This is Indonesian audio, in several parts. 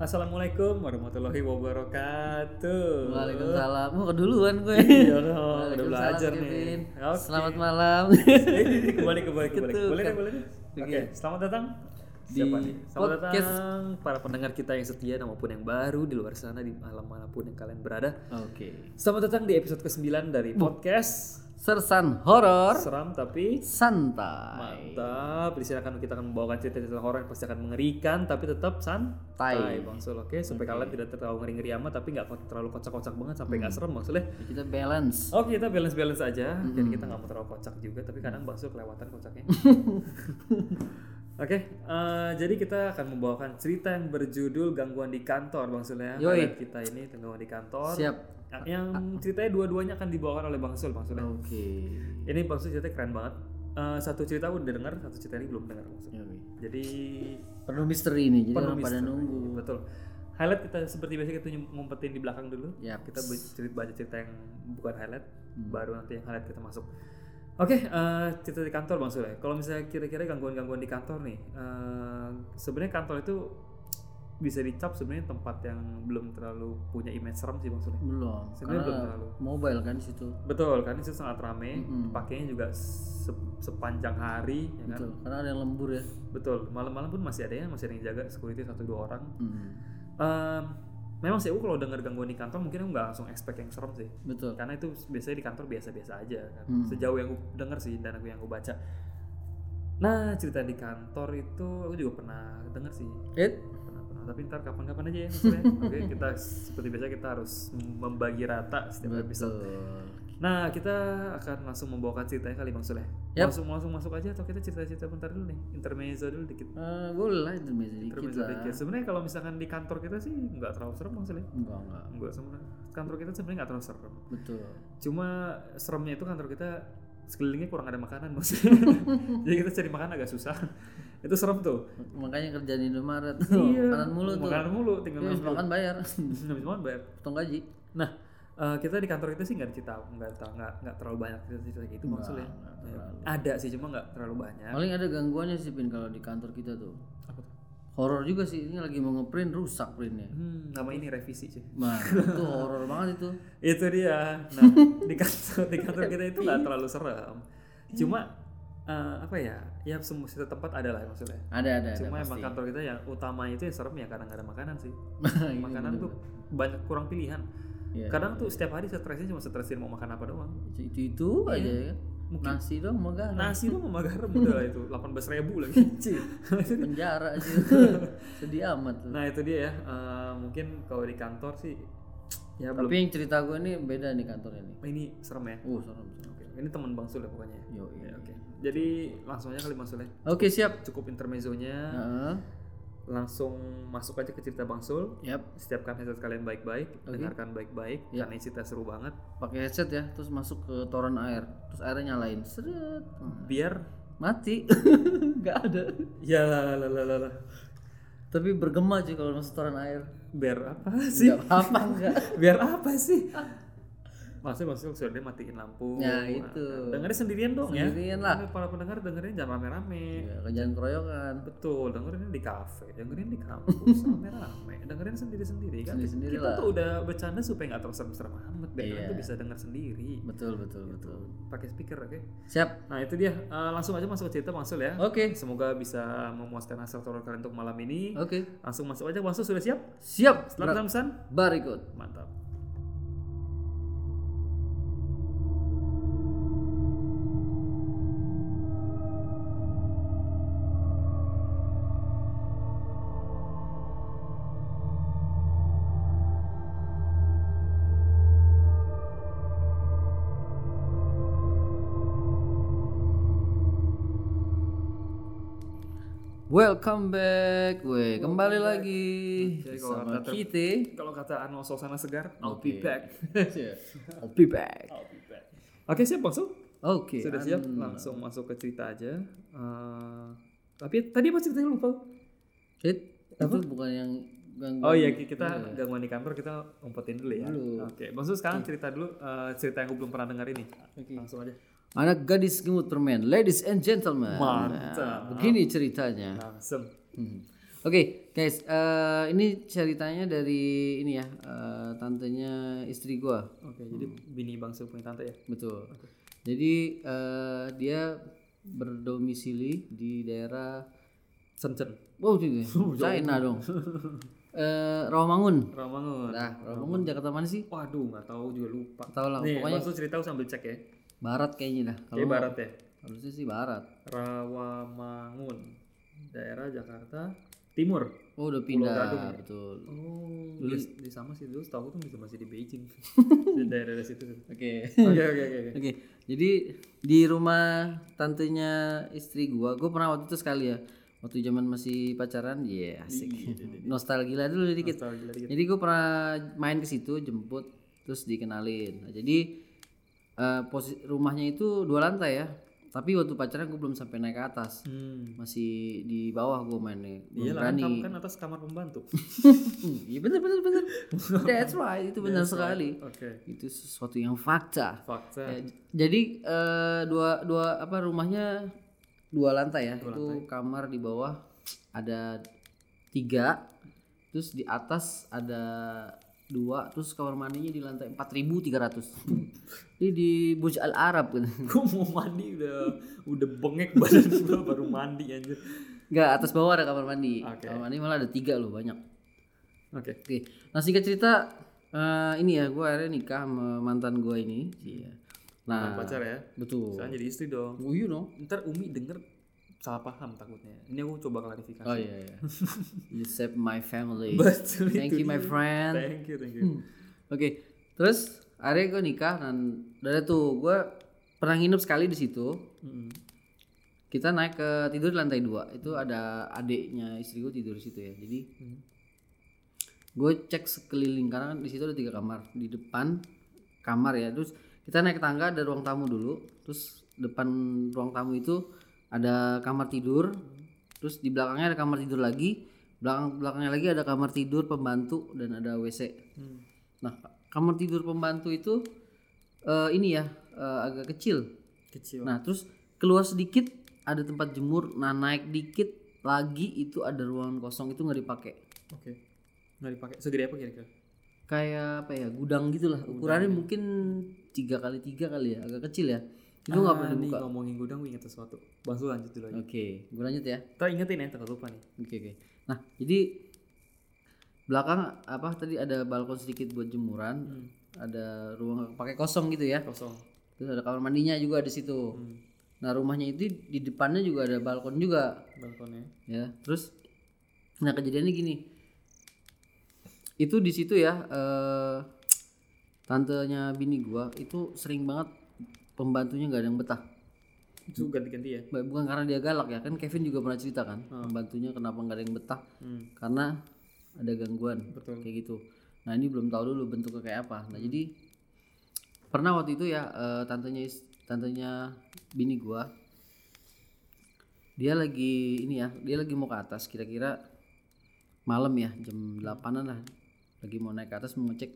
Assalamualaikum warahmatullahi wabarakatuh. Waalaikumsalam. Oh, keduluan gue. Iya dong, udah belajar nih. Kevin. Oke. Selamat malam. Kembali kembali kembali. Gitu, Boleh kan. boleh. Oke, Oke. selamat datang. Di Siapa nih? Selamat podcast. datang para pendengar kita yang setia maupun yang baru di luar sana di malam mana pun yang kalian berada. Oke. Selamat datang di episode ke-9 dari podcast Sersan horor Seram tapi santai. mantap. Di sini akan kita akan membawakan cerita-cerita horor yang pasti akan mengerikan tapi tetap santai. Tai. Bang Sul, oke? Supaya kalian tidak terlalu ngeri-ngeri amat tapi nggak terlalu kocak-kocak banget sampai nggak serem Bang Sul ya. Kita balance. Oke kita balance balance aja, jadi kita nggak mau terlalu kocak juga, tapi kadang bakso kelewatan kocaknya. Oke, eh, jadi kita akan membawakan cerita yang berjudul gangguan di kantor, bang Sul ya. Yoi. Kita ini gangguan di kantor. Siap. Nah, Yang ceritanya dua-duanya akan dibawakan oleh bang Sul, bang Sul. ya. Oke. Ini bang Sul ceritanya keren banget. Eh, satu cerita udah dengar, satu cerita ini belum dengar, bang Sul. Jadi Penuh misteri nih, jadi penuh orang pada nunggu. Betul. Highlight kita seperti biasa kita ngumpetin di belakang dulu. Yap. Kita cerita baca cerita yang bukan highlight, Hmm. baru nanti yang highlight kita masuk. Oke, eh, cerita di kantor bang Sule. Kalau misalnya kira-kira gangguan-gangguan di kantor nih, eh, sebenarnya kantor itu bisa dicap sebenarnya tempat yang belum terlalu punya image serem sih bang Sule. Belum. Sebenarnya belum terlalu. mobile kan di situ. Betul, kan itu sangat rame, Mm-mm. pakainya juga se- sepanjang hari, ya kan? Betul. Karena ada yang lembur ya. Betul, malam-malam pun masih ada ya, masih ada yang jaga security satu dua orang. Hmm. Ehm, memang sih aku kalau dengar gangguan di kantor mungkin aku nggak langsung expect yang serem sih Betul. karena itu biasanya di kantor biasa-biasa aja kan Hmm. sejauh yang aku dengar sih dan aku yang aku baca nah cerita di kantor itu aku juga pernah dengar sih It. pernah pernah tapi ntar kapan-kapan aja ya maksudnya oke kita seperti biasa kita harus membagi rata setiap episode Betul. Nah kita akan langsung membawakan ceritanya kali bang Soleh Yap. langsung langsung masuk aja atau kita cerita-cerita bentar dulu nih intermezzo dulu dikit Eh, boleh lah intermezzo dikit intermezzo lah. dikit sebenarnya kalau misalkan di kantor kita sih nggak terlalu serem bang Soleh Enggak, enggak. Enggak sebenarnya kantor kita sebenarnya nggak terlalu serem. Betul. Cuma seremnya itu kantor kita sekelilingnya kurang ada makanan maksudnya. Jadi kita cari makan agak susah. itu serem tuh. Makanya kerja di Indomaret. Iya. Makanan mulu tuh. Makanan mulu tinggal makan bayar. Habis makan bayar. Potong gaji. Nah, eh, kita di kantor kita sih nggak cerita nggak tahu nggak nggak terlalu banyak cerita-cerita gitu maksudnya. nggak Ya, ada sih cuma nggak terlalu banyak. Paling ada gangguannya sih Pin kalau di kantor kita tuh. Apa tuh? Horor juga sih. Ini lagi mau ngeprint rusak printnya. Hmm, nama ini revisi sih. Nah, itu horor banget itu. itu dia nah di kantor di kantor kita itu nggak terlalu serem cuma eh, apa ya ya semua tempat ada lah maksudnya Ada ada ada. cuma emang pasti. kantor kita yang utama itu yang serem ya karena nggak ada makanan sih Iya, makanan tuh banyak kurang pilihan Iya. kadang tuh setiap hari stresnya cuma stresin mau makan apa doang itu itu, itu aja ya. Nasi dong mau garam. nasi tuh sama garam udah lah itu 18 ribu lagi Penjara aja. Sedih amat tuh. nah itu dia ya Eh, mungkin kalau di kantor sih ya belum Tapi yang cerita gue ini beda nih kantor ini. ini serem ya Uh, serem serem. Oke, ini teman bang Sule pokoknya Yo, Ya, oke jadi langsung aja kali bang Sule Oke, siap. cukup intermezzonya Heeh. Langsung masuk aja ke cerita Bang Sul. Yap. Setiapkan headset kalian baik-baik, Oke. dengarkan baik-baik Ya. karena ini cerita seru banget. Pakai headset ya, terus masuk ke toren air. Terus airnya nyalain. Seret. Biar Mati. Nggak ada. ya lah lah lah lah. Tapi bergema sih kalau masuk toren air. biar apa sih? Nggak apa enggak. biar apa sih? Maksudnya masuk sudah dia matiin lampu. Ya, itu. Nah, dengerin sendirian dong ya. Sendirian lah. Para pendengar dengerin jangan rame-rame. Ya, kerjaan keroyokan. Betul, dengerin di kafe, dengerin di kampus, rame-rame, dengerin sendiri-sendiri kan. Sendiri-sendiri kita lah. tuh udah bercanda supaya nggak terlalu serem-serem amat, biar Iya. kalian tuh bisa denger sendiri. Betul, betul, betul. Pakai speaker, oke? Siap. Nah itu dia, Eh, langsung aja masuk ke cerita Bang Sul ya. Oke. Semoga bisa memuaskan hasrat horor kalian untuk malam ini. Oke. Langsung masuk aja, Sul sudah siap? Siap. Setelah pesan, Berikut. mantap. Welcome back, weh kembali lagi Jadi kalau sama kata- kita. Kalau kata Arnold Sosana Segar, I'll be back. I'll be back. I'll be back. Oke siap Bang Sul? Oke. Sudah siap? Langsung masuk ke cerita aja. Eh, tapi tadi apa ceritanya lupa? Hit, itu bukan yang gangguan. Oh iya kita gangguan di kantor kita umpetin dulu ya. Oke, Bang Sul sekarang cerita dulu eh, cerita yang gue belum pernah dengar ini. Oke. Langsung aja. Anak gadis gemuk permen, ladies and gentlemen. Mantap. Nah, begini ceritanya. Langsung. Hmm. Oke, guys, eh, ini ceritanya dari ini ya, eh, tantenya istri gua. Oke, jadi bini bangsa punya tante ya. Betul. Jadi eh, dia berdomisili di daerah Sencen. Oh, ini China dong. Eh, Rawamangun. Rawamangun. Nah, Rawamangun Jakarta mana sih? Waduh, nggak tahu juga lupa. Tahu lah, Nih, pokoknya langsung cerita sambil cek ya. barat kayaknya dah. Kalau Kayak barat ya. harusnya sih barat. Rawamangun. Daerah Jakarta Timur. Oh, udah Gadung pindah, ya? betul. Oh, dulu di sama sih dulu tahu tuh masih di Beijing. di daerah situ. Oke, oke, oke, oke. Oke, jadi di rumah tantenya istri gua, gua pernah waktu itu sekali ya, waktu zaman masih pacaran, ya asik, nostalgia dulu dikit. Nostalgia dikit. Jadi gua pernah main ke situ, jemput, terus dikenalin. Nah, jadi eh, posisi rumahnya itu dua lantai ya, tapi waktu pacaran gua belum sampai naik ke atas, Hmm. masih di bawah gua mainnya, Iya lah, berani. kan, atas kamar pembantu. Iya bener bener bener, that's right, itu benar sekali. Oke. Itu sesuatu yang fakta. Fakta. Ya, jadi eh, dua dua apa rumahnya dua lantai ya itu kamar di bawah ada tiga terus di atas ada dua terus kamar mandinya di lantai 4300 ini di Burj Al Arab kan Gue mau mandi udah udah bengek badan gue baru mandi anjir. nggak atas bawah ada kamar mandi Oke. kamar mandi malah ada tiga loh banyak Oke. oke nah singkat cerita eh, ini ya gue akhirnya nikah sama mantan gue ini iya. Nah Pacar ya. betul Sekarang jadi istri dong. oh you know Ntar Umi denger salah paham takutnya. Ini aku coba klarifikasi. Oh iya iya. You save my family. Betul Thank you my friend. Oke, Thank you, thank you. terus akhirnya gue nikah dan dari tuh gue pernah nginep sekali di situ. Mm. Kita naik ke tidur di lantai dua. Itu ada adiknya istri gue tidur di situ ya. Jadi Hmm. gue cek sekeliling karena kan di situ ada tiga kamar. Di depan kamar ya. Terus kita naik tangga ada ruang tamu dulu. Terus depan ruang tamu itu ada kamar tidur. Terus di belakangnya ada kamar tidur lagi. Belakang belakangnya lagi ada kamar tidur pembantu dan ada WC. Hmm. Nah, kamar tidur pembantu itu eh, ini ya eh, agak kecil. Kecil. Nah, terus keluar sedikit ada tempat jemur. Nah, naik dikit lagi itu ada ruangan kosong itu nggak dipakai. Oke. Nggak dipakai. Segede apa kira-kira? Kayak apa ya gudang gitulah. Ukurannya mungkin tiga kali tiga kali ya, agak kecil ya. Itu nggak pernah Ah, nih dibuka. ngomongin gudang gue inget sesuatu. Bang lanjut dulu aja. Oke, gue lanjut ya. Ntar ingetin ya, takut lupa nih. Oke oke. Nah, jadi belakang apa tadi ada balkon sedikit buat jemuran, ada ruang pakai kosong gitu ya. Kosong. Terus ada kamar mandinya juga di situ. Hmm. Nah rumahnya itu di depannya juga ada balkon juga, Balkonnya. ya. Terus, nah kejadiannya gini, itu di situ ya, eh, tantenya bini gua itu sering banget pembantunya nggak ada yang betah. Itu ganti-ganti ya. Bukan karena dia galak ya, kan Kevin juga pernah cerita kan, pembantunya kenapa nggak ada yang betah, Hmm. karena ada gangguan, Betul. kayak gitu. Nah ini belum tahu dulu bentuknya kayak apa. Nah jadi pernah waktu itu ya eh, tantenya tantenya bini gua dia lagi ini ya dia lagi mau ke atas kira-kira malam ya jam 8an lah lagi mau naik ke atas mau ngecek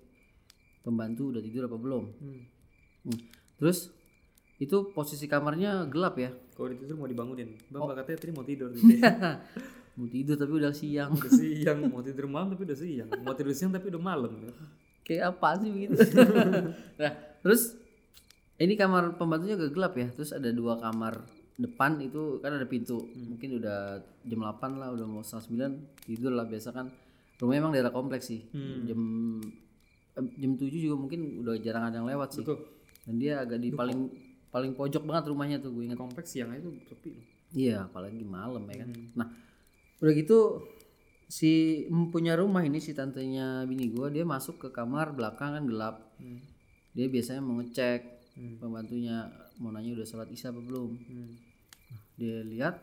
pembantu udah tidur apa belum Hmm. Hmm. terus itu posisi kamarnya gelap ya Kalau ditidur mau dibangunin. Bang, Bang katanya tadi mau tidur. gitu ya. mau tidur tapi udah siang udah siang. Mau tidur malam tapi udah siang. Mau tidur siang tapi udah malam. kayak apa sih begitu nah terus ini kamar pembantunya agak gelap ya terus ada dua kamar depan itu kan ada pintu mungkin udah jam 8 lah udah mau setengah 9 tidur lah biasa kan rumahnya emang daerah kompleks sih jam eh, jam 7 juga mungkin udah jarang ada yang lewat sih Betul. dan dia agak di paling paling pojok banget rumahnya tuh gue ingat Kompleks siang itu sepi loh. Iya, apalagi malam ya kan. Nah, udah gitu si punya rumah ini si tantenya bini gua dia masuk ke kamar belakang kan gelap. Hmm. Dia biasanya mau ngecek pembantunya mau nanya udah sholat isya apa belum. Hmm. Dia lihat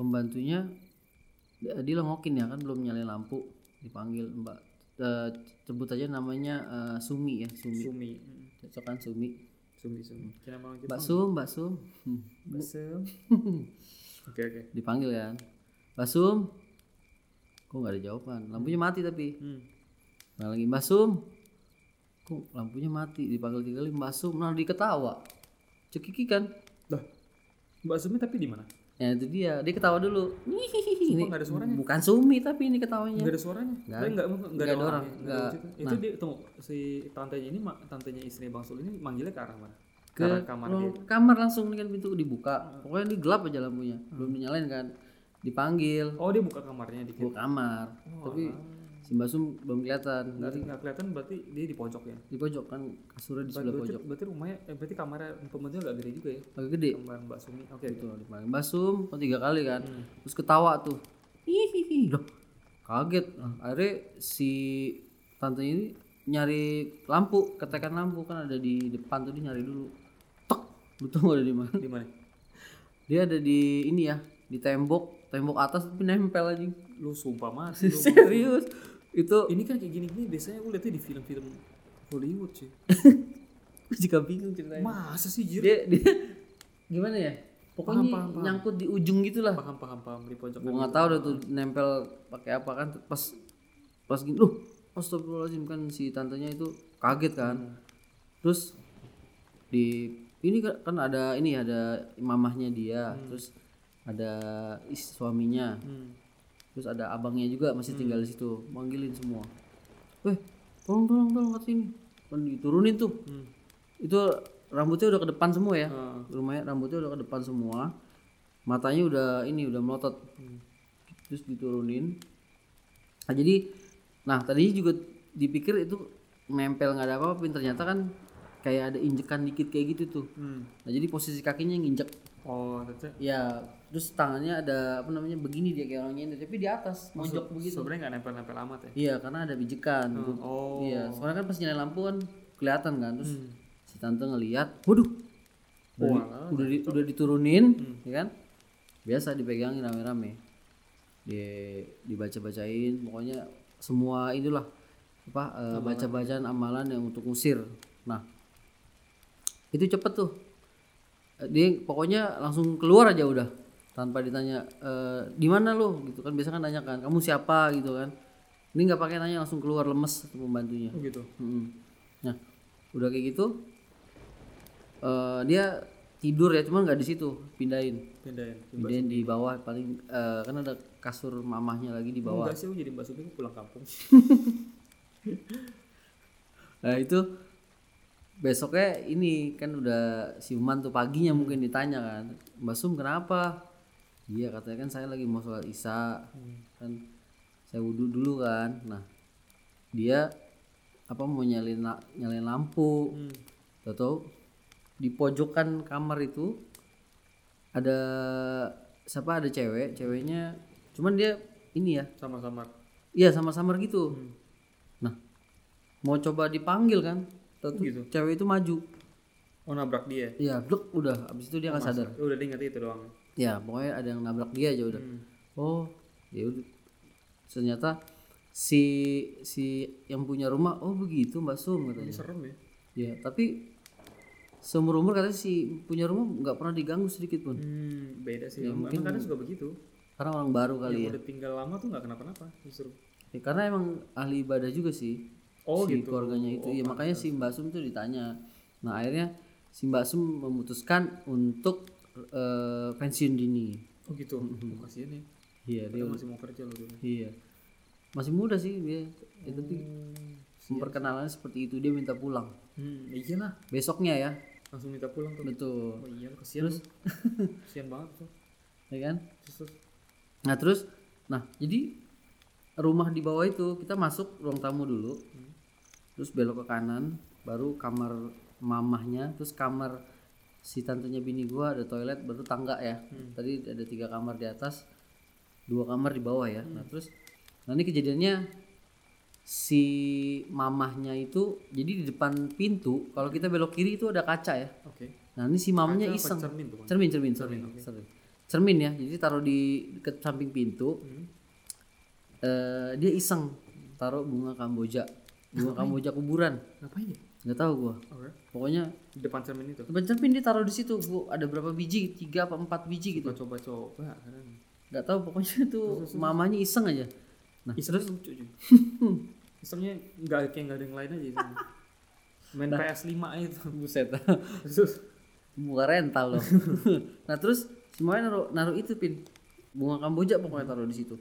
pembantunya dia, dia lengokin ya kan belum nyalain lampu dipanggil Mbak eh, sebut aja namanya eh, Sumi ya Sumi. Sumi. Hmm. Cocok kan Sumi. Sumi, Sumi. Mbak Sum, Mbak Sum. Hmm. Basem. Oke, oke. dipanggil kan Mbak Sum kok nggak ada jawaban lampunya mati tapi Hmm. nah lagi Mbak Sum kok lampunya mati dipanggil tiga kali Mbak Sum nah diketawa cekiki kan Lah. Mbak Sumi tapi di mana? Ya itu dia, dia ketawa dulu. Hihihi, ini ada suaranya? bukan Sumi tapi ini ketawanya. Nggak ada suaranya. Nggak Tapi nggak nggak Nggak ada ada orang. situ. Itu dia tunggu si tantenya ini tantenya istri Bang Sul ini manggilnya ke arah mana? Ke, Ke arah kamar dia. kamar langsung kan pintu dibuka. Pokoknya ini gelap aja lampunya. Belum dinyalain kan. Dipanggil. Oh dia buka kamarnya dikit. Buka kamar. Tapi si Mbak Sum belum kelihatan. Nggak, nggak kelihatan berarti dia di pojok ya. Di pojok kan kasurnya di sebelah Berarti, pojok. berarti rumahnya, eh, berarti kamarnya pembantunya agak gede juga ya. Agak gede. Kamar Mbak Sumi. Oke. Gitu, dipanggil Mbak Sum oh, tiga kali kan. Hmm. Terus ketawa tuh. Hihihi. Loh, kaget. Nah, akhirnya si tante ini nyari lampu, ketekan lampu kan ada di depan tuh dia nyari dulu. Tek, lu tau ada di mana? Di mana? Dia ada di ini ya, di tembok, tembok atas tapi nempel aja. Lu sumpah lu. Serius. Itu ini kan kayak gini-gini biasanya gue liatnya di film-film Hollywood sih. gue juga bingung ceritanya. Masa sih jir? Dia dia gimana ya? Pokoknya Paham, paham, paham. nyangkut di ujung gitulah. Paham paham paham di pojok. Gue nggak tahu udah tuh nempel pakai apa kan pas pas gini, loh, astagfirullahaladzim kan si tantenya itu kaget kan. Terus di ini kan kan ada ini ada mamahnya dia, terus ada is suaminya, Hmm. Terus ada abangnya juga masih tinggal di situ, manggilin semua. Weh, tolong tolong tolong ke sini. Kan diturunin tuh. Hmm. Itu rambutnya udah ke depan semua ya. Ah. Rumahnya rambutnya udah ke depan semua. Matanya udah ini udah melotot. Terus diturunin. Nah, jadi nah tadinya juga dipikir itu nempel nggak ada apa-apa, tapi ternyata kan kayak ada injekan dikit kayak gitu tuh. Hmm. Nah, jadi posisi kakinya nginjek. Oh, ternyata Ya, terus tangannya ada apa namanya begini dia kayak orangnya ini, tapi di atas mojok begitu. sebenarnya nggak nempel-nempel amat ya. Iya, karena ada bijikan. Oh. Iya, soalnya kan pas nyalain lampu kan kelihatan kan, terus Hmm. si tante ngelihat, waduh, udah, di- Walah, udah, di- udah diturunin, ya kan? Biasa dipegangin rame-rame, di dibaca-bacain, pokoknya semua itulah apa eh, baca-bacaan amalan yang untuk ngusir. Nah, itu cepet tuh, dia pokoknya langsung keluar aja udah tanpa ditanya eh, di mana lo gitu kan biasa kan nanya kan kamu siapa gitu kan ini nggak pakai nanya langsung keluar lemes pembantunya Oh gitu. Mm-mm. Nah, udah kayak gitu, eh dia tidur ya, cuman nggak di situ, pindahin, Pindahin. pindahin di bawah paling, eh kan ada kasur mamahnya lagi di bawah. Enggak sih, jadi Mbak Sumi pulang kampung. Nah itu besoknya ini kan udah siuman tuh paginya mungkin ditanya kan, Mbak Sum kenapa? Iya katanya kan saya lagi mau sholat isya, kan saya wudhu dulu kan. Nah dia apa mau nyalain la- nyalain lampu, Hmm. Tahu di pojokan kamar itu ada siapa ada cewek, ceweknya cuman dia ini ya, Sama-sama. iya sama-sama gitu. Hmm. Nah, mau coba dipanggil kan, tuh gitu. cewek itu maju, Oh nabrak dia. iya, blek udah, abis itu dia nggak sadar. Oh, udah dia ngerti itu doang. Ya, pokoknya ada yang nabrak dia aja udah. Hmm. Oh, ya udah. Ternyata si si yang punya rumah, oh begitu Mbak Sum katanya. Serem ya. Ya, tapi seumur umur katanya si punya rumah nggak pernah diganggu sedikit pun. Hmm, beda sih. Ya, mungkin- kadang suka begitu. Karena orang baru kali Yang ya. udah tinggal lama tuh nggak kenapa-napa justru. Ya, Karena emang ahli ibadah juga sih. Oh, si gitu. keluarganya itu. Oh, ya makanya si Mbak Sum tuh ditanya. Nah, akhirnya si Mbak Sum memutuskan untuk eh, pensiun dini. Oh gitu. Oh, kasihan ya. Iya, dia Dia masih mau kerja loh dulu. iya. Masih muda sih dia. Ya, tapi Hmm. memperkenalannya seperti itu dia minta pulang. Hmm, iyalah. Besoknya ya. Langsung minta pulang tuh. Betul. Oh iya, kasihan Terus? kasihan banget tuh. Ya kan? Terus, terus. Nah terus, nah jadi rumah di bawah itu kita masuk ruang tamu dulu, terus belok ke kanan, baru kamar mamahnya, terus kamar si tantenya bini gua ada toilet, baru tangga ya. Tadi ada tiga kamar di atas, dua kamar di bawah ya. Nah terus, nah ini kejadiannya si mamahnya itu jadi di depan pintu, kalau kita belok kiri itu ada kaca ya. Oke. Nah ini si mamanya Kaca iseng. cermin tuh, Bang? cermin, cermin, cermin, cermin. Cermin ya, jadi taruh di deket samping pintu. Hmm. Eh, dia iseng taruh bunga kamboja, bunga kamboja kuburan. Ngapain ya? Nggak tahu gua. Oke. Pokoknya Di depan cermin itu. depan cermin dia taruh di situ. Gua ada berapa biji? Tiga apa empat biji gitu. Coba-coba kadang. Nggak tahu. Pokoknya itu mamanya iseng aja. Nah, Isengnya lucu juga. Isengnya nggak kayak nggak ada yang lain aja isengnya. Main PS5 aja itu. buset. Terus Buka rental loh. nah terus semuanya naruh naruh itu pin bunga kamboja pokoknya taruh di situ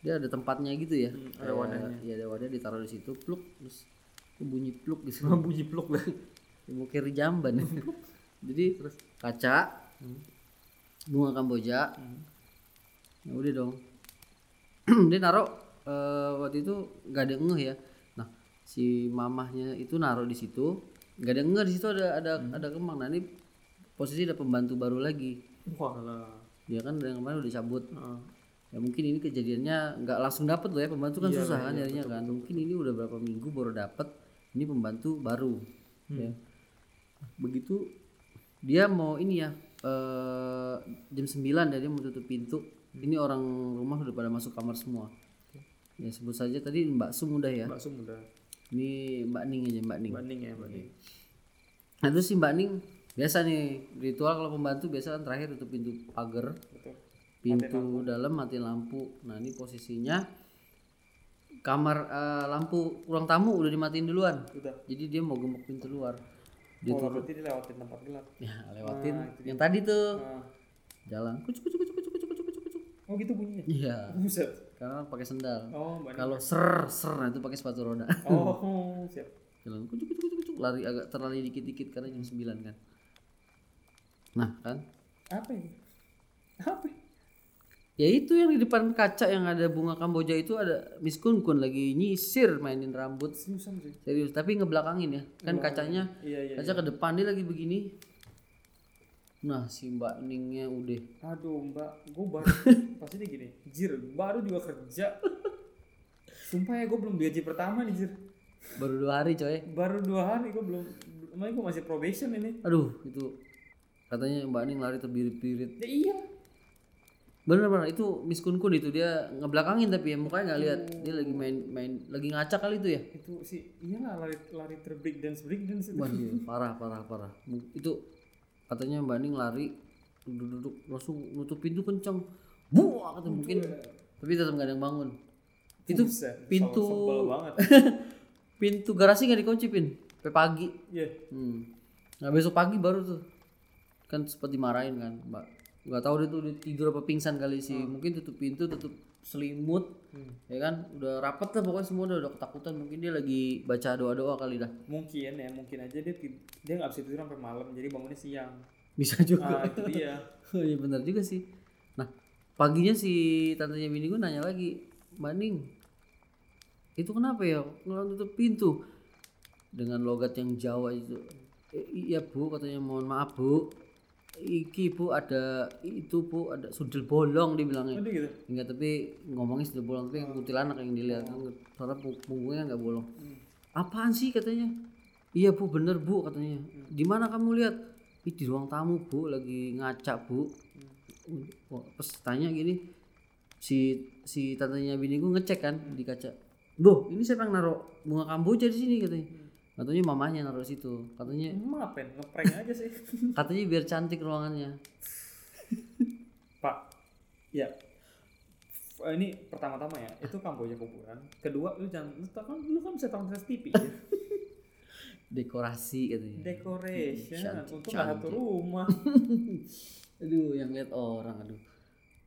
dia ada tempatnya gitu ya. Hmm, ada wadahnya. iya ada wadah ditaruh di situ pluk terus bunyi pluk gitu bunyi pluk. Lah mau kiri jamban. Jadi terus? kaca bunga kamboja. Ya udah dong. Dia naruh eh, waktu itu nggak ada ngeh ya. Nah si mamahnya itu naruh di situ. Nggak ada ngeh di situ ada ada ada kemang nah ini posisi ada pembantu baru lagi. Wah lah. Dia kan yang kemarin udah cabut. Heeh. Ya mungkin ini kejadiannya nggak langsung dapet loh ya pembantu kan Iya, susah iya, kan nyarinya kan. mungkin ini udah berapa minggu baru dapet ini pembantu baru ya. Begitu dia mau ini ya eh jam 9 dia mau tutup pintu. Ini orang rumah udah pada masuk kamar semua. Ya sebut saja tadi Mbak Sum udah ya. Bakso muda ini Mbak Ning aja Mbak Ning. Banding ya banding nah terus si Mbak Ning biasa nih ritual kalau pembantu biasa kan terakhir tutup pintu pagar pintu dalam mati lampu. Nah ini posisinya kamar eh, lampu ruang tamu udah dimatiin duluan. Udah. Jadi dia mau gembok pintu luar. Dia oh dia lewatin tempat gelap. Ya lewatin Nah, yang tadi tuh. Nah. jalan. Kucuk kucuk kucuk kucuk kucuk kucuk kucuk. Oh gitu bunyinya? Iya. Buset. Karena pakai sendal. Oh kalau ser ser nah itu pakai sepatu roda. Oh siap. Jalan kucuk kucuk kucuk kucuk. Lari agak terlari dikit dikit karena jam 9 kan. Nah kan? Apa ini? Apa? ini? Ya itu yang di depan kaca yang ada bunga kamboja itu ada Miss Kun Kun lagi nyisir mainin rambut. Seriusan sih? Serius tapi ngebelakangin ya. Kan kacanya iya iya kaca ke depan dia lagi begini. Nah si Mbak Ningnya udah. Aduh mbak. Gue baru pasti dia gini jir baru juga kerja. Sumpah ya gue belum gaji pertama nih jir. Baru dua hari coy. Baru dua hari gue belum emang gue masih probation ini? Aduh itu katanya Mbak Ning lari terbirit-birit. Ya iya bener-bener itu Miss Kun Kun itu. Dia ngebelakangin tapi ya mukanya nggak lihat. Dia lagi main main lagi ngaca kali itu ya? Itu sih iyalah lari lari ter break dance break dance itu. Wah, iya, parah parah parah. Itu katanya Mbak Ning lari duduk-duduk langsung nutup pintu kenceng. Buah kata mungkin. tapi tetap nggak ada yang bangun. Itu pintu- pintu garasi nggak dikunci pin? Sampai pagi. Iya. Hmm. nah besok pagi baru tuh. Kan sempat dimarahin kan mbak nggak tahu dia tuh tidur apa pingsan kali sih. Mungkin tutup pintu tutup selimut Hmm. ya kan? Udah rapet lah pokoknya semua udah, udah ketakutan. Mungkin dia lagi baca doa doa kali dah. Mungkin ya mungkin aja dia dia nggak bisa tidur sampai malam jadi bangunnya siang. Bisa juga. Ah itu dia. Oh iya benar juga sih. Nah paginya si tantenya bini gue nanya lagi, Mbak Ning, itu kenapa ya ngelang tutup pintu? Dengan logat yang Jawa itu? "Eh, iya bu, katanya mohon maaf bu, iki bu ada itu bu ada sundel bolong dibilangnya. Gitu Enggak tapi ngomongnya sundel bolong tapi kuntilanak yang dilihat kan soalnya pung- punggungnya nggak bolong. Apaan sih katanya? Iya bu bener bu katanya. Di mana kamu lihat? Ih, di ruang tamu bu lagi ngaca bu. Wah, pas tanya gini si si tantenya bini gue ngecek kan di kaca. Loh ini siapa yang naruh bunga kamboja di sini katanya. Katanya mamanya naruh situ. Katanya emang ngapain ngeprank aja sih katanya biar cantik ruangannya. Pak, ya Eh, ini pertama-tama ya itu kamboja kuburan kedua lu jangan lu, kan lu kan bisa tonton TV ya Dekorasi katanya. decoration Cantik, untuk nggak satu cantik. rumah Aduh yang lihat orang aduh.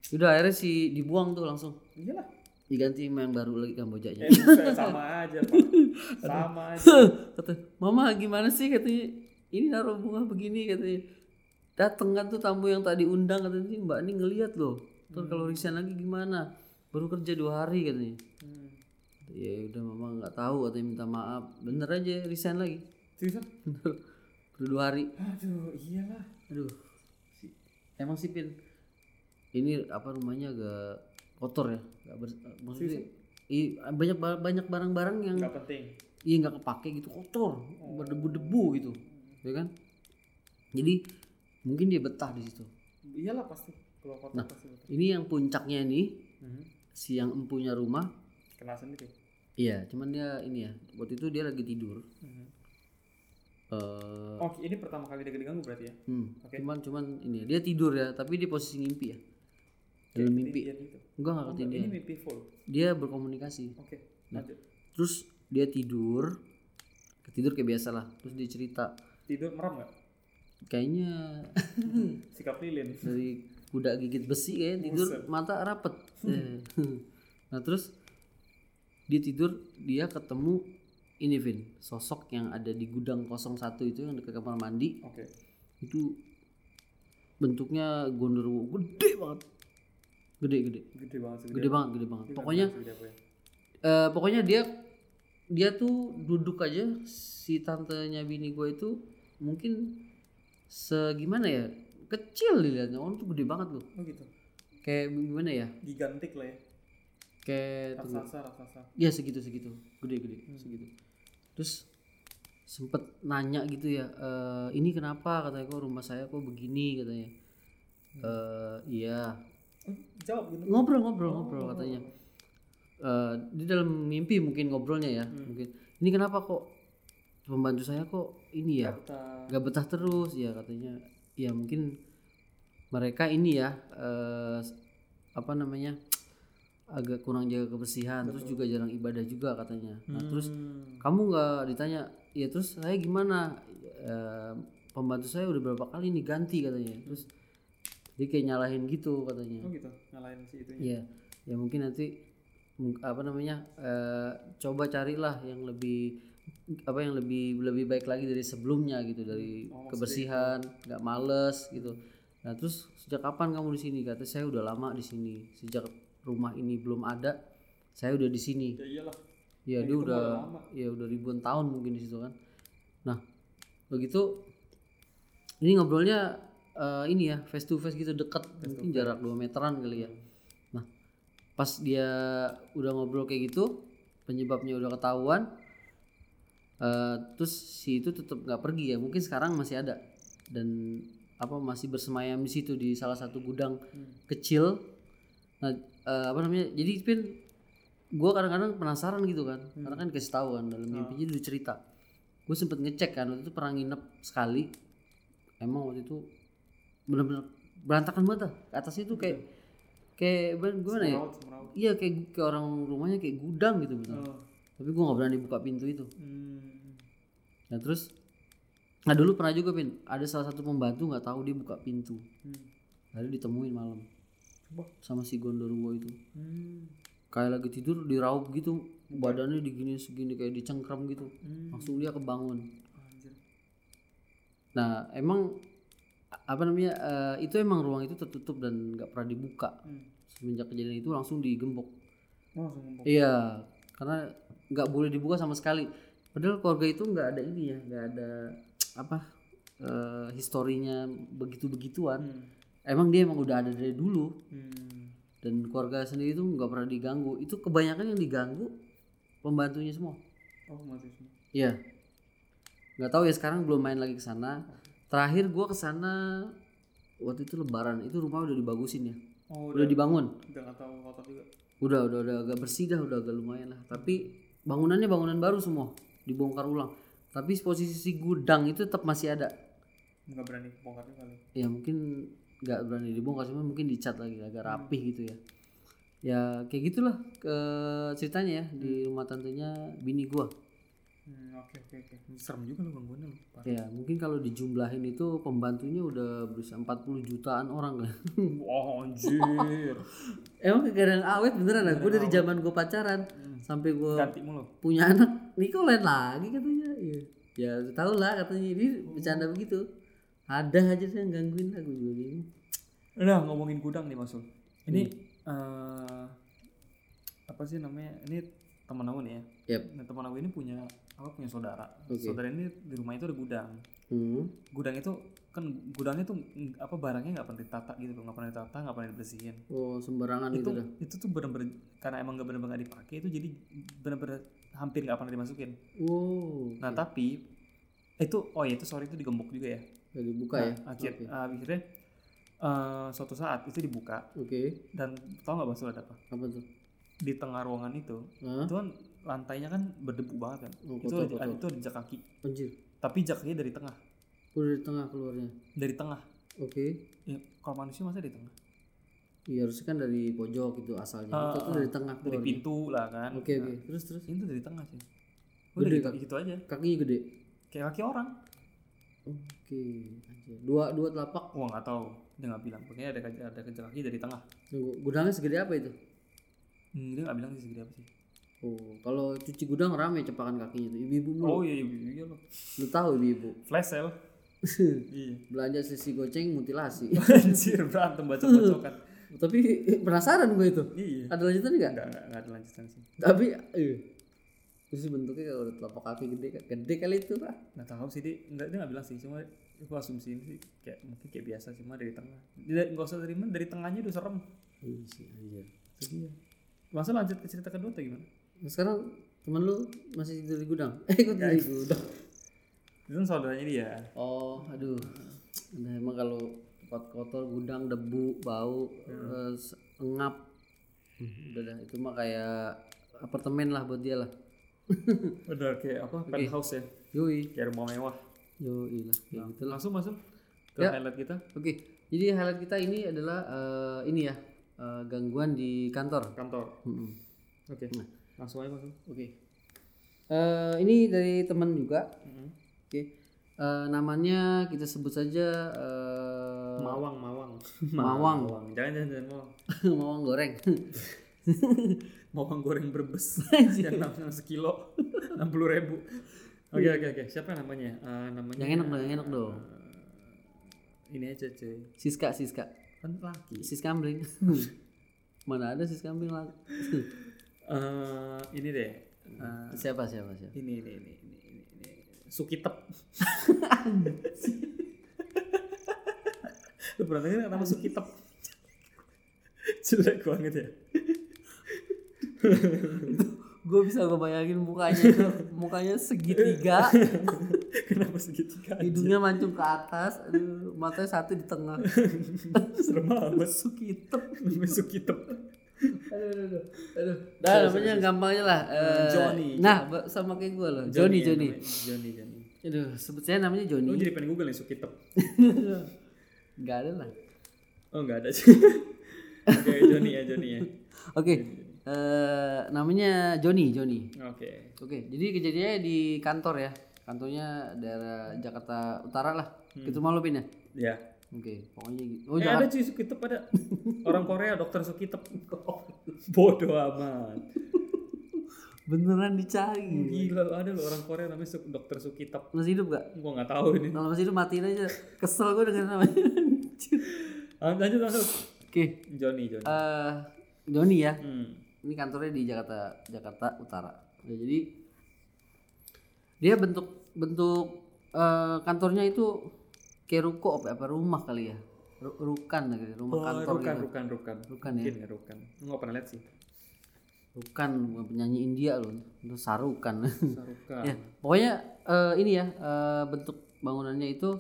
Udah akhirnya si dibuang tuh langsung. iyalah Diganti yang baru lagi kambojanya. eh, buset, sama aja pak. Sama aja. Kata mama gimana sih? Katanya ini naruh bunga begini katanya. Dateng kan tuh tamu yang tadi undang katanya "Ini mbak ini ngeliat loh. Terus kalau resign lagi gimana? Baru kerja dua hari katanya. Hmm. ya udah mama nggak tahu katanya minta maaf. Bener aja resign lagi. Seriusan baru dua hari. Aduh iyalah. Aduh. Emang sih pin ini apa rumahnya agak kotor ya? Nggak ber, maksudnya i- banyak ba- banyak barang-barang yang nggak penting. Iya nggak kepake gitu kotor. Berdebu-debu gitu ya kan? Jadi mungkin dia betah di situ. Iyalah pasti kalau kotor Nah. pasti betul ini yang puncaknya nih Mhm. si yang empunya rumah. Kena sendiri? Iya cuman dia ini ya waktu itu dia lagi tidur. Mhm. eh oh ini pertama kali dia diganggu berarti ya? hmm, Oke. cuman cuman ini ya, dia tidur ya tapi di posisi ngimpi ya. Dalam mimpi. Ketindihan gitu enggak nggak Oh, ketindihan ini mimpi full? Dia berkomunikasi. Oke Nah. lanjut. terus dia tidur. Tidur kayak biasa lah. Terus dia cerita. Tidur merem nggak? Kayaknya sikap lilin. Dari kuda gigit besi kayak tidur mata rapet. Eh. nah terus dia tidur dia ketemu ini Vin sosok yang ada di gudang 01 itu yang dekat kamar mandi. Oke. itu bentuknya gondorwo gede banget gede gede. Gede banget sih. gede banget. gede banget. Pokoknya Gede ya? eh, pokoknya dia dia tuh duduk aja si tantenya bini gue itu mungkin segimana ya? Kecil dilihatnya orang tuh gede banget loh. Oh gitu. kayak gimana ya? Gigantik lah ya. kayak tunggu. Raksasa, raksasa. ya segitu segitu. Gede gede segitu. Terus sempet nanya gitu ya "Eh, ini kenapa? Katanya kok rumah saya kok begini? Katanya. Eh iya jawab gitu. ngobrol ngobrol ngobrol katanya. Eh, di dalam mimpi mungkin ngobrolnya ya mungkin. Ini kenapa kok pembantu saya kok ini ya? Kata gak betah terus ya katanya. Ya mungkin mereka ini ya eh, apa namanya agak kurang jaga kebersihan terus juga jarang ibadah juga katanya. Nah terus Hmm. kamu nggak ditanya ya terus saya gimana? Eh, pembantu saya udah berapa kali nih ganti katanya. Terus dia kayak nyalahin gitu katanya Oh gitu. Nyalain si itunya. Iya, ya mungkin nanti apa namanya eh, coba carilah yang lebih apa yang lebih lebih baik lagi dari sebelumnya gitu dari Oh, kebersihan, nggak males gitu. Nah terus sejak kapan kamu di sini? Kata saya udah lama di sini. Sejak rumah ini belum ada, saya udah di sini. Ya iyalah. Ya dia itu udah lama. ya udah ribuan tahun mungkin di situ kan. Nah begitu ini ngobrolnya eh, ini ya face to face gitu dekat mungkin jarak 2 meteran kali ya. Nah pas dia udah ngobrol kayak gitu penyebabnya udah ketahuan eh, terus si itu tetap nggak pergi ya. Mungkin sekarang masih ada. Dan apa masih bersemayam di situ di salah satu gudang kecil. Nah eh, apa namanya jadi pin gue kadang-kadang penasaran gitu kan. Karena kan dikasih tahu kan dalam mimpinya dia cerita. Gue sempet ngecek kan waktu itu pernah nginep sekali. Emang waktu itu bener-bener berantakan banget dah ke atasnya tuh kayak kayak gimana ya iya kayak kayak orang rumahnya kayak gudang gitu bener Oh. tapi gue nggak berani buka pintu itu Hmm. nah terus nah dulu pernah juga pin ada salah satu pembantu nggak tahu dia buka pintu Hmm. lalu ditemuin malam Wah. sama si gondorwo itu Hmm. kayak lagi tidur diraup gitu badannya digini segini kayak dicengkram gitu Hmm. langsung dia kebangun Anjir. nah emang apa namanya eh, itu emang ruang itu tertutup dan nggak pernah dibuka Hmm. semenjak kejadian itu langsung digembok Oh, langsung iya karena nggak boleh dibuka sama sekali padahal keluarga itu nggak ada ini ya nggak ada apa eh, historinya begitu begituan Hmm. emang dia emang udah ada dari dulu Hmm. dan keluarga sendiri itu nggak pernah diganggu itu kebanyakan yang diganggu pembantunya semua Oh, mati semua. Iya. Nggak tahu ya sekarang belum main lagi ke sana. Terakhir gua ke sana waktu itu lebaran, itu rumah udah dibagusin ya. Oh, Udah udah dibangun. udah nggak tahu kotor juga. Udah udah udah agak bersih dah, udah agak lumayan lah. Tapi bangunannya bangunan baru semua, dibongkar ulang. Tapi posisi gudang itu tetap masih ada. Nggak berani bongkarnya kali. Ya mungkin nggak berani dibongkar cuma mungkin dicat lagi agak rapih gitu ya. Ya kayak gitulah ke ceritanya ya di rumah tantenya bini gua. Hmm, oke oke oke. Serem juga lu gangguannya. Parah. Ya, mungkin kalau dijumlahin itu pembantunya udah berusia 40 jutaan orang lah. Wah, anjir. Emang kegagalan awet beneran lah. Gue dari zaman gue pacaran sampai gue punya anak, nih kok lain lagi katanya. Iya. Ya, tau lah katanya ini bercanda begitu. Ada aja sih yang gangguin aku juga bingung. Udah ngomongin gudang nih Mas Ul. Ini eh apa sih namanya? Ini teman aku nih ya. Yep. Nah, teman aku ini punya apa punya saudara. Oke. Saudara ini di rumah itu ada gudang. Hmm. Gudang itu kan gudangnya tuh apa barangnya nggak pernah ditata gitu nggak pernah ditata, nggak pernah dibersihin. Oh, sembarangan itu gitu dah. itu tuh bener-bener karena emang nggak bener-bener nggak dipakai itu jadi bener-bener hampir nggak pernah dimasukin. Oh, Nah tapi itu oh ya itu sorry itu digembok juga ya. dibuka Nah, ya. akhir, Oke. akhirnya eh, suatu saat itu dibuka Oke. dan tau nggak Basul ada apa? Apa tuh? Di tengah ruangan itu Hah? itu kan lantainya kan berdebu banget kan. Oh, itu kotor, ada, kotor. itu ada jejak kaki. Anjir. Tapi jejak kakinya dari tengah, Udah di tengah keluarnya. dari tengah. Oke. Ya, kalau manusia masa di tengah? Iya harusnya kan dari pojok gitu asalnya. Ah, itu tuh ah. dari tengah Dari keluarnya. pintu lah kan. Oke Nah, oke. Terus terus. Ini tuh dari tengah sih. Udah Gede gitu, kan? gitu aja. Kakinya gede. Kayak kaki orang. Oke. Anjir. Dua dua telapak. Wah nggak tahu. dia nggak bilang pokoknya ada ada kerja kaki dari tengah gudangnya segede apa itu hmm, dia nggak bilang sih segede apa sih oh kalau cuci gudang rame cepakan kakinya tuh ibu-ibu mulu. Oh iya iya iya loh. Lu tahu ibu-ibu? Flash sale. Iya. Belanja sisi goceng mutilasi. Anjir berantem baca bacokan tapi penasaran gue itu. Iya. Ada lanjutan nggak? Nggak nggak nggak ada lanjutan sih. Tapi eh terus bentuknya kalau udah telapak kaki gede gede kali itu pak. Nggak tahu sih dia nggak dia nggak bilang sih cuma aku asumsi ini sih kayak mungkin kayak biasa cuma dari tengah. Dia nggak usah dari mana dari tengahnya udah serem. Iya sih anjir. Masa lanjut ke cerita kedua atau gimana sekarang temen lu masih tidur di gudang? Eh ikut di gudang? Itu saudaranya dia. Oh aduh. Nah emang kalau tempat kotor gudang debu bau terus ngap. Hmm, udah dah itu mah kayak apartemen lah buat dia lah. Udah kayak apa? Penthouse ya? Yoi. Kayak rumah mewah. Yoi lah kayak gitu lah. langsung masuk ke Ya. highlight kita. Oke jadi highlight kita ini adalah eh, ini ya eh, gangguan di kantor. Kantor. Mm-mm. oke langsung aja masuk Oke. Eh, ini dari teman juga. Mm-hmm. Oke. Eh, namanya kita sebut saja eh, mawang mawang Mawang. mawang jangan jangan, jangan mawang Mawang goreng. mawang goreng berbes yang namanya sekilo enam puluh ribu oke oke oke siapa namanya Eh, namanya yang enak dong, yang enak dong. ini aja cuy Siska, Siska. kan laki Sis kambing. Mana ada sis kambing lah. Eh, ini deh Eh, siapa siapa siapa? ini ini ini ini ini, ini. Sukitep lu pernah dengar nama Sukitep jelek banget ya Gue bisa ngebayangin mukanya itu, mukanya segitiga, kenapa segitiga aja? hidungnya mancung ke atas, aduh, matanya satu di tengah. serem banget Sukitep. Sukitep aduh, aduh, aduh. Nah, namanya gampangnya lah. eh, Johnny. Nah, sama kayak gue loh. Johnny, Johnny. Johnny Johnny Aduh, sebut saya namanya Johnny. lu jadi pengen google nih Sukitep Gak ada lah. oh nggak ada sih oke Johnny ya Johnny ya Oke. eh, namanya Johnny, Johnny. oke Oke, jadi kejadiannya di kantor ya. Kantornya daerah Jakarta Utara lah. Gitu malu Pin ya? ya Oke, pokoknya gitu. Oh, eh, ada cuy Sukitep ada orang Korea dokter Sukitep bodoh amat Beneran dicari. Gila ada loh orang Korea namanya Su- Dokter Sukitep. Masih hidup gak? Gua nggak tahu ini. Kalau masih hidup matiin aja. Kesel gue dengan namanya. Lanjut lanjut. Oke. Johnny Johnny. eh Johnny ya. Hmm. Ini kantornya di Jakarta Jakarta Utara. Ya, jadi dia bentuk bentuk eh, kantornya itu kayak ruko apa, apa rumah kali ya. Ru- Rukan gitu, rumah Oh, kantor Rukan, gitu. Rukan, Rukan. Rukan ya. Mungkin ya Rukan. Nggak pernah lihat sih. Rukan penyanyi India loh. Itu Sarukan. Rukan. ya, pokoknya eh, ini ya eh, bentuk bangunannya itu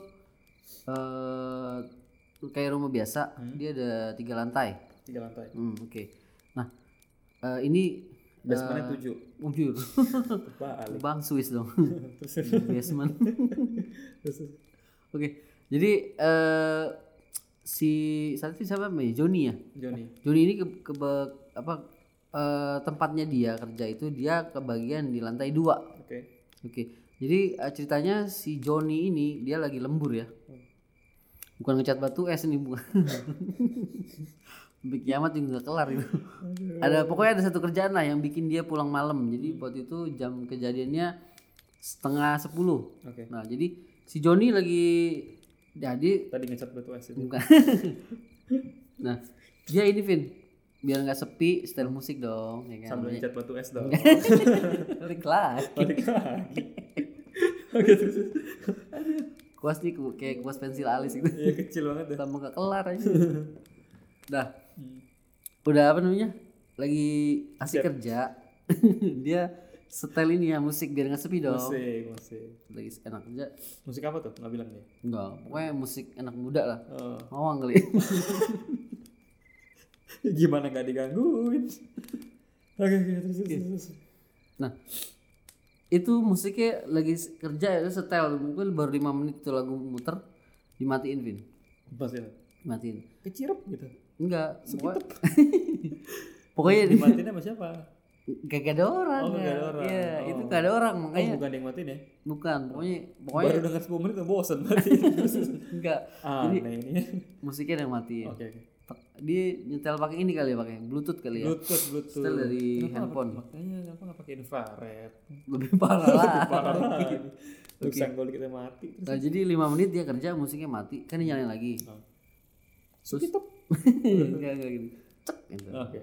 eh kayak rumah biasa. Dia ada tiga lantai. Tiga lantai. Hmm, oke. Nah, eh, ini Basementnya tujuh. ujur. Balik. Bang Swiss dong. Basement. Oke. Jadi eh si saat itu siapa namanya? Joni ya. Johnny. Joni ini ke, ke apa eh, tempatnya dia kerja itu dia kebagian di lantai dua. Oke. Oke. Jadi eh, ceritanya si Joni ini dia lagi lembur ya. Bukan ngecat batu es ini bukan. Sampai kiamat juga gak kelar itu. Ada pokoknya ada satu kerjaan lah yang bikin dia pulang malam. Jadi waktu itu jam kejadiannya setengah sepuluh. Oke. Nah jadi si Joni lagi jadi Tadi ngecat batu es itu. bukan. nah dia ini Vin biar nggak sepi setel musik dong ya kan. Sambil ngecat batu es dong. Balik lagi. Balik lagi. Oke terus. Kuas nih kayak kuas pensil alis gitu. Iya kecil banget deh. Tambah gak kelar aja. Dah. Udah apa namanya? Lagi asik kerja. dia setel ini ya musik biar nggak sepi dong. Musik, musik. Lagi enak kerja. Musik apa tuh? Nggak bilang dia. Enggak, pokoknya musik anak muda lah. Oh. Mawang kali. Gimana nggak digangguin? Oke, oke, terus, terus, terus. Nah, itu musiknya lagi kerja ya setel mungkin baru lima menit itu lagu muter dimatiin Vin Pas ya. matiin Kecirep gitu. enggak pokoknya pokoknya di, Dimatiin sama siapa? Gak ada orang. Oh, gak ada ya. orang. Iya, Oh. itu gak ada orang Oh, makanya. bukan yang matiin ya? Bukan, pokoknya pokoknya Baru dengar 10 menit udah bosan berarti. enggak. Aneh ini. Musiknya yang matiin. Oke, oke. Dia nyetel pakai ini kali ya, pakai Bluetooth kali ya. Bluetooth, Bluetooth. Setel dari Kenapa handphone. Makanya kenapa nggak pakai infrared? Lebih parah lah. Parah lagi. Terus senggol kita mati. Nah, jadi 5 menit dia kerja musiknya mati, kan dia nyalain lagi. Oh. Sukitop. Enggak enggak gini. Cek gitu. Oke.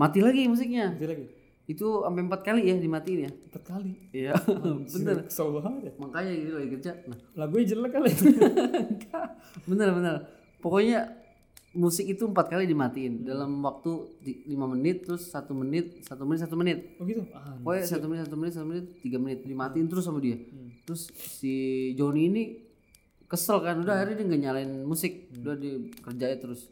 Mati lagi musiknya. Nanti lagi. Itu sampai empat kali ya dimatiin ya. Empat kali. Iya, bener. Ya. Makanya gitu lagi kerja. Nah, Lagunya jelek kali. bener bener. Pokoknya musik itu empat kali dimatiin dalam waktu lima menit terus satu menit satu menit satu menit oh gitu? Ah, pokoknya satu menit satu menit satu menit tiga menit dimatiin terus sama dia Hmm. terus si Joni ini kesel kan udah akhirnya dia nggak nyalain musik Hmm. udah dikerjain terus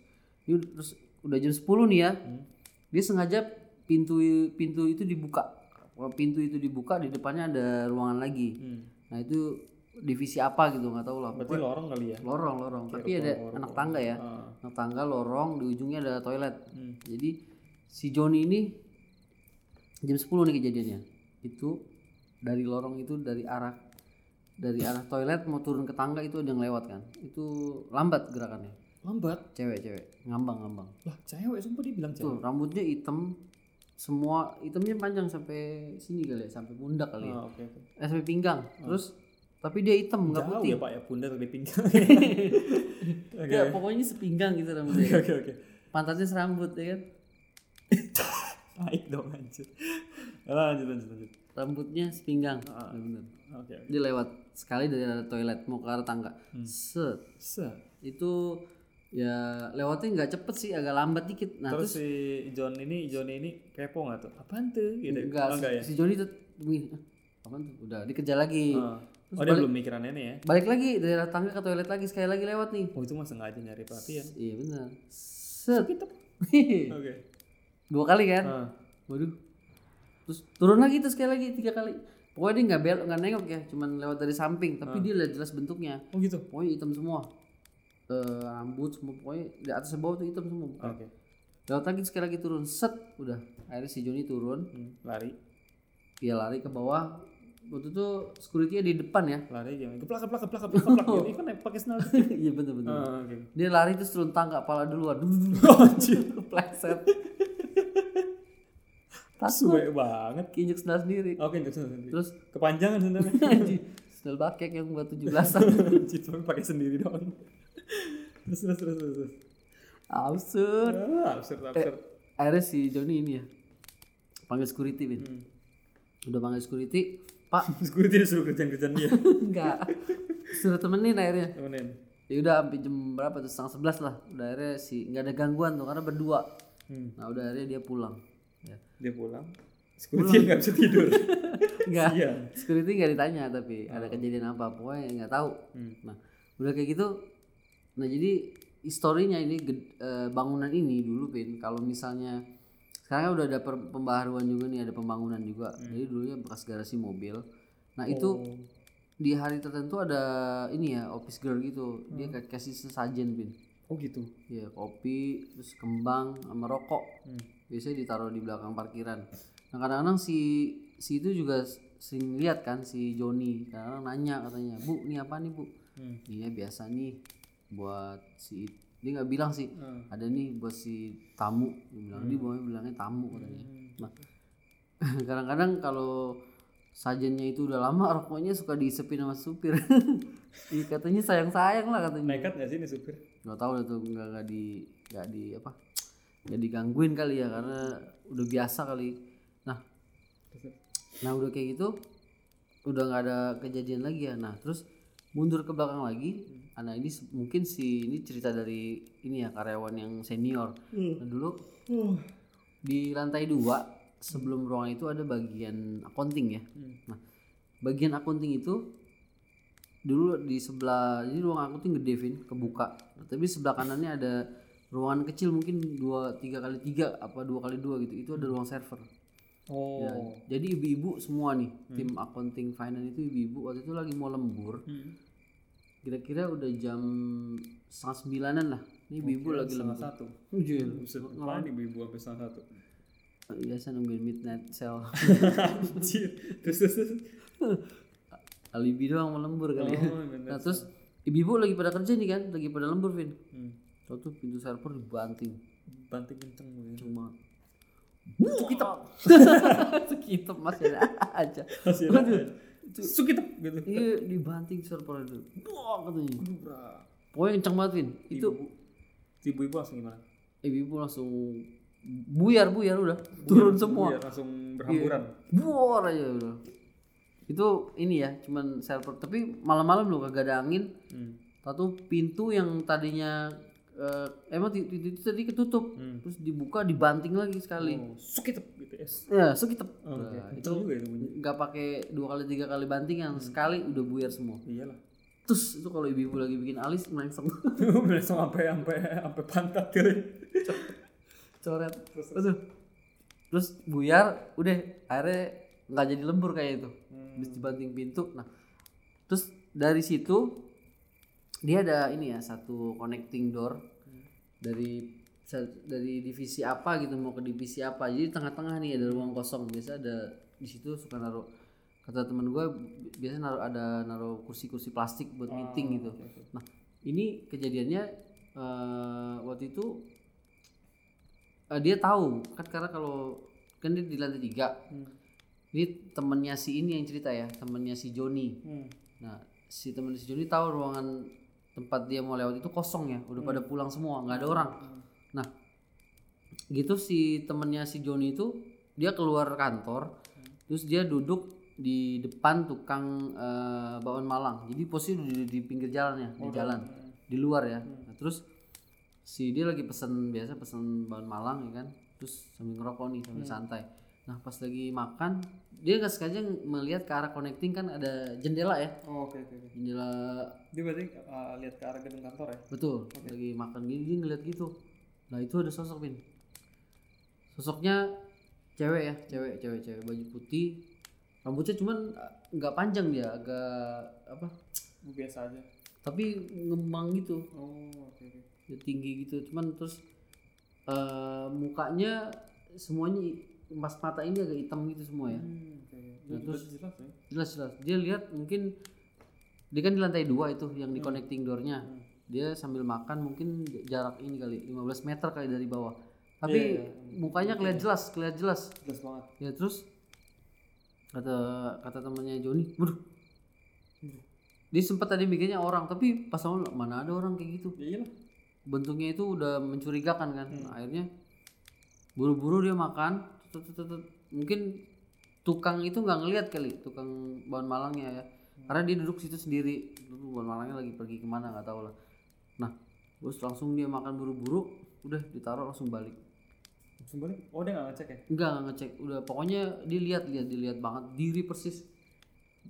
Ini terus udah jam 10 nih ya Hmm. Dia sengaja pintu pintu itu dibuka. Pintu itu dibuka di depannya ada ruangan lagi. Hmm. nah itu divisi apa gitu nggak tahu lah. Berarti lorong kali ya? lorong lorong. Tapi ada anak tangga ya. Ah. anak tangga lorong di ujungnya ada toilet. Hmm. jadi si Joni ini jam 10 nih kejadiannya. Itu dari lorong itu dari arah dari arah toilet mau turun ke tangga itu ada yang lewat kan. Itu lambat gerakannya Lambat. cewek-cewek ngambang-ngambang Lah, cewek sumpah dia bilang cewek. tuh rambutnya hitam semua hitamnya panjang sampai sini kali ya sampai pundak kali ya Ah, oke oke. eh, sampai pinggang terus tapi dia hitam nggak putih ya Pak ya, pundak di pinggang. Oke. Ya, pokoknya sepinggang gitu rambutnya Oke oke. pantatnya serambut ya kan Baik dong anjir. Lanjut lanjut lanjut. rambutnya sepinggang Ah. bener Oke. oke. dia lewat sekali dari toilet mau ke arah tangga Hmm. set Set. itu ya lewatnya nggak cepet sih agak lambat dikit nah terus, terus, si John ini John ini kepo nggak tuh? Apaan tuh? Gitu. enggak, Oh, enggak ya? si Joni tuh begini "Ah, apaan tuh udah dikejar lagi Ah. Terus Oh dia balik- belum mikiran ini ya? balik lagi dari tangga ke toilet lagi sekali lagi lewat nih Oh itu mah sengaja nyari perhatian. iya benar set Oke. dua kali kan Ah. waduh terus turun lagi terus sekali lagi tiga kali pokoknya dia nggak belok nggak nengok ya cuman lewat dari samping tapi dia lihat jelas bentuknya Oh gitu. pokoknya hitam semua Eh, rambut semua pokoknya di atas bawah tuh hitam semua Oke. lewat lagi sekali lagi turun set udah akhirnya si Joni turun Hmm, Lari. dia lari ke bawah waktu itu security di depan ya Lari gimana? Geplak geplak geplak geplak geplak. Ini kan pakai sandal. iya bener bener Ah, Oke. dia lari terus turun tangga kepala duluan Oh, Anjir. kepleset takut Suwe banget. kinjek sendal sendiri Oke, terus terus. terus Kepanjangan sandalnya. anjing sendal bakek yang buat 17-an Anjir, cuma pakai sendiri doang. Terus terus terus terus. absurd Ah, absurd absurd. akhirnya si Joni ini ya panggil security Bin. Hmm. udah panggil security pak Security disuruh kerjaan-kerjaan dia. enggak suruh temenin akhirnya Temenin. ya udah sampai jam berapa tuh setengah sebelas lah udah akhirnya si nggak ada gangguan tuh karena berdua Hmm. nah udah akhirnya dia pulang ya Dia pulang. Security nggak bisa tidur. enggak Iya. security nggak ditanya tapi ada kejadian apa pokoknya nggak tahu Hmm. nah udah kayak gitu nah jadi historinya ini eh, bangunan ini dulu pin kalau misalnya sekarang kan udah ada pembaharuan juga nih ada pembangunan juga. Jadi dulunya bekas garasi mobil. Nah itu Oh. di hari tertentu ada ini ya office girl gitu. Dia kayak kasih sesajen pin Oh gitu. ya kopi terus kembang sama rokok. Hmm. biasanya ditaruh di belakang parkiran. Nah kadang-kadang si si itu juga sering lihat kan si Joni. Kadang-kadang nanya katanya bu ini apa nih bu? Hmm. iya biasa nih buat si dia nggak bilang sih Hmm. ada nih buat si tamu. Dia bilang dia bawanya bilangnya tamu katanya. Nah kadang-kadang kalau sajennya itu udah lama rokoknya suka diisepin sama supir. Ih, katanya sayang sayang lah katanya. Nekat nggak sih ini supir? nggak tahu lah tuh nggak nggak di nggak di apa nggak digangguin kali ya karena udah biasa kali. Nah nah udah kayak gitu udah nggak ada kejadian lagi ya. Nah terus mundur ke belakang lagi nah ini mungkin si ini cerita dari ini ya karyawan yang senior. Nah dulu Oh. di lantai dua sebelum ruangan itu ada bagian accounting ya. Nah bagian accounting itu dulu di sebelah jadi ruang accounting gede Vin kebuka. Tapi sebelah kanannya ada ruangan kecil mungkin dua tiga kali tiga apa dua kali dua gitu. Itu ada ruang server. Oh. Ya, jadi ibu-ibu semua nih tim accounting finance itu ibu-ibu waktu itu lagi mau lembur. Hmm. Kira-kira udah jam setengah sembilanan lah ini ibu-ibu lagi setengah lembur satu. Ujil. Buset, ngapain ibu-ibu sampai setengah satu? biasa nungguin midnight sale Anjir. Terus terus. terus. alibi doang mau lembur kali ya Oh, bener. nah terus ibu-ibu lagi pada kerja nih kan lagi pada lembur Vin Hmm. tau tuh pintu server dibanting Banting kenceng mungkin. cuma Sukitep Sukitep masih ada aja Masih ada. Sukitep gitu. Iya dibanting server itu Wah katanya. Pokoknya kenceng banget Vin Itu Ibu. Ibu-ibu langsung gimana? ibu-ibu langsung Buyar buyar udah Turun semua Iya, langsung berhamburan. Buar aja udah Itu ini ya cuman server Tapi malam-malam loh kagak ada angin Hmm. Satu pintu yang tadinya eh, Emang pintu itu tadi ketutup Hmm. Terus dibuka dibanting lagi sekali Oh, sukitep gitu ya. Ya sukitep Oh, Nah, Oke. itu Itu itu bunyi. nggak pakai dua kali tiga kali banting yang sekali udah buyar semua Iyalah. terus itu kalau ibu-ibu lagi bikin alis melengseng Langsung sampai sampai sampai pantat kali. coret terus terus buyar udah akhirnya nggak jadi lembur kayak itu habis dibanting pintu nah terus dari situ dia ada ini ya satu connecting door. Dari dari divisi apa gitu mau ke divisi apa. Jadi tengah-tengah nih ada ruang kosong. Biasa ada di situ suka naruh kata temen gue biasa naruh ada naruh kursi-kursi plastik buat meeting gitu. nah ini kejadiannya eh, waktu itu eh, dia tahu. Kan karena kalau kan dia di lantai tiga. Ini temennya si ini yang cerita ya temennya si Joni. Hmm. nah si temen si Joni tahu ruangan tempat dia mau lewat itu kosong ya udah pada pulang semua nggak ada orang. Nah gitu si temennya si Joni itu dia keluar kantor terus dia duduk di depan tukang eh, bakwan Malang. Jadi posisi di, di pinggir jalan ya di jalan. di luar ya. Nah, terus si dia lagi pesen biasa pesen bakwan Malang ya kan. Terus sambil ngerokok nih sambil santai nah pas lagi makan dia nggak sengaja melihat ke arah connecting kan ada jendela ya Oh, oke oke. oke. jendela Dia berarti uh, lihat ke arah gedung kantor ya? betul lagi makan gini dia ngeliat gitu nah itu ada sosok pin sosoknya cewek ya cewek cewek cewek baju putih rambutnya cuman uh, nggak panjang dia agak apa Biasa aja. tapi ngembang gitu Oh, oke oke. dia tinggi gitu cuman terus eh, mukanya semuanya pas mata ini agak hitam gitu semua ya Hmm, oke. oke. Nah, terus- berarti jelas ya. jelas jelas dia lihat mungkin dia kan di lantai dua itu yang di connecting doornya dia sambil makan mungkin jarak ini kali 15 meter kali dari bawah tapi Iya, iya. mukanya kelihatan jelas kelihatan jelas Jelas banget. ya terus kata kata temannya Joni waduh dia sempat tadi mikirnya orang tapi pas awal mana ada orang kayak gitu Ya iyalah. bentuknya itu udah mencurigakan kan akhirnya buru-buru dia makan mungkin tukang itu nggak ngelihat kali tukang bahan malangnya ya karena dia duduk situ sendiri dulu bahan malangnya lagi pergi ke mana nggak tahu lah nah terus langsung dia makan buru-buru udah ditaruh langsung balik Langsung balik. Oh, dia nggak ngecek ya? enggak nggak ngecek udah pokoknya dilihat lihat dilihat banget diri persis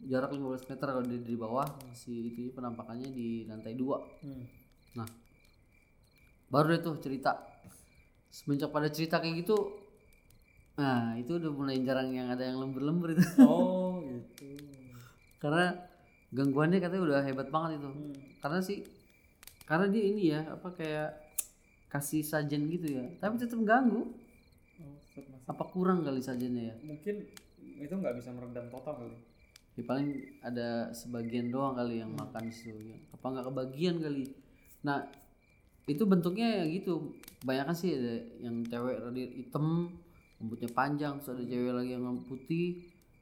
jarak 15 meter kalau dia di bawah si itu penampakannya di lantai dua Hmm. Nah, baru deh tuh cerita. Semenjak pada cerita kayak gitu, nah itu udah mulai jarang yang ada yang lembur-lembur itu. Oh, gitu. karena gangguannya katanya udah hebat banget itu. Hmm. Karena sih, karena dia ini ya apa kayak kasih sajen gitu ya. Tapi tetap ganggu. Oh, tetap. Apa kurang kali sajennya ya? Mungkin itu nggak bisa meredam total kali. Ya paling ada sebagian doang kali yang makan itu. ya. Apa nggak kebagian kali? Nah itu bentuknya ya gitu. Kebanyakan sih ada yang cewek rada hitam, rambutnya panjang, terus ada cewek lagi yang putih.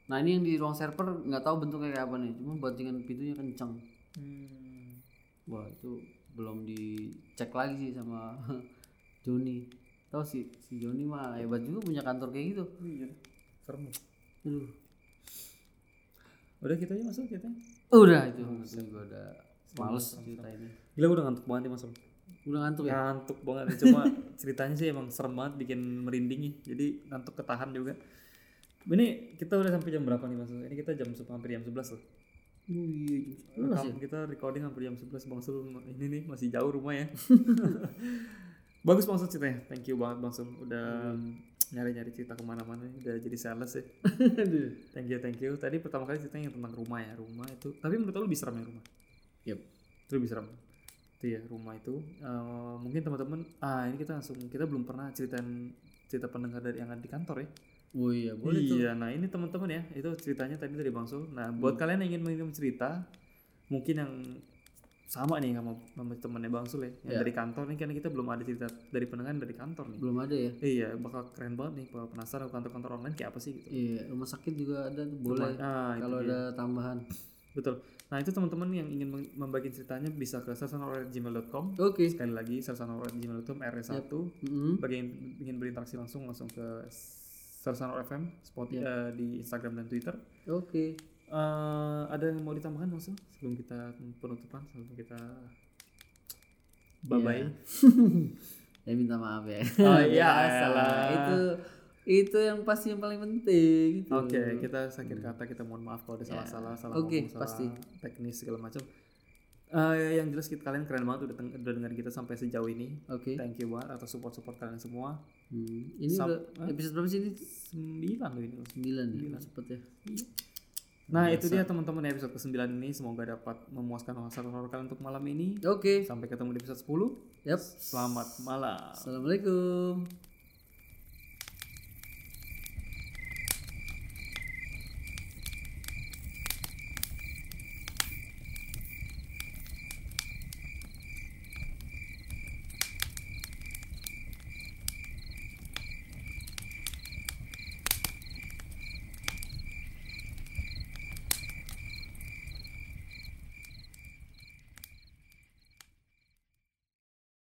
Nah ini yang di ruang server nggak tahu bentuknya kayak apa nih. Cuma bantingan pintunya kencang. Hmm. Wah itu belum dicek lagi sih sama Joni. Tahu sih si Joni mah hebat juga punya kantor kayak gitu. Iya. Serem. Aduh. Udah kita aja masuk kita. Udah itu, itu gue udah males cerita ini. Gila udah ngantuk banget nih mas. Udah ngantuk ya? Ngantuk banget. Cuma ceritanya sih emang serem banget, bikin merinding nih. Jadi ngantuk ketahan juga. Ini kita udah sampai jam berapa nih mas? Ini kita jam hampir jam 11 loh. Oh iya, Rekam kita recording hampir jam 11 Bang Sul ini nih masih jauh rumah ya. Bagus Bang Sul ceritanya. Thank you banget Bang Sul udah nyari-nyari cerita ke mana-mana udah jadi sales ya. thank you thank you. Tadi pertama kali ceritanya yang tentang rumah ya rumah itu. Tapi menurut lo lebih serem ya rumah? Yep. Itu lebih serem. Itu ya rumah itu. Eh, mungkin teman-teman ah ini kita langsung kita belum pernah ceritain cerita pendengar dari yang ada di kantor ya. Oh iya, boleh tuh. iya, nah ini teman-teman ya, itu ceritanya tadi dari Bang Sul. Nah, buat kalian yang ingin mengirim cerita, mungkin yang sama nih sama, sama temannya Bang Sul ya, yang Ya. dari kantor nih karena kita belum ada cerita dari pendengar dari kantor nih. Belum ada ya? Iya, bakal keren banget nih kalau penasaran kantor-kantor online kayak apa sih gitu. Iya, rumah sakit juga ada tuh boleh. Ah, Kalau ada tambahan. Betul. Nah, itu teman-teman yang ingin membagi ceritanya bisa ke sarsanor@gmail.com. Oke. Sekali lagi sarsanor@gmail.com RS1. Mm-mm. Bagi yang ingin berinteraksi langsung langsung ke Sarsanor FM spot eh, di Instagram dan Twitter. Oke. Eh, ada yang mau ditambahkan langsung sebelum kita penutupan sebelum kita bye bye. ya minta maaf ya. Oh, iya, Biasa. elah. Itu itu yang pasti yang paling penting. gitu. Oke, kita sakit kata kita mohon maaf kalau ada salah-salah, salah Oke, ngomong, salah pasti. teknis segala macam. Eh, yang jelas kita, kalian keren banget udah, udah dengerin kita sampai sejauh ini. Oke. Thank you banget atas support-support kalian semua. Hmm. Ini Sam- udah episode berapa sih ini? Sembilan loh ini. Sembilan ya. Cepet ya. Nah, itu dia teman-teman episode ke-9 ini semoga dapat memuaskan rasa horor kalian untuk malam ini. Oke. Sampai ketemu di episode 10. Yap. Selamat malam. Assalamualaikum.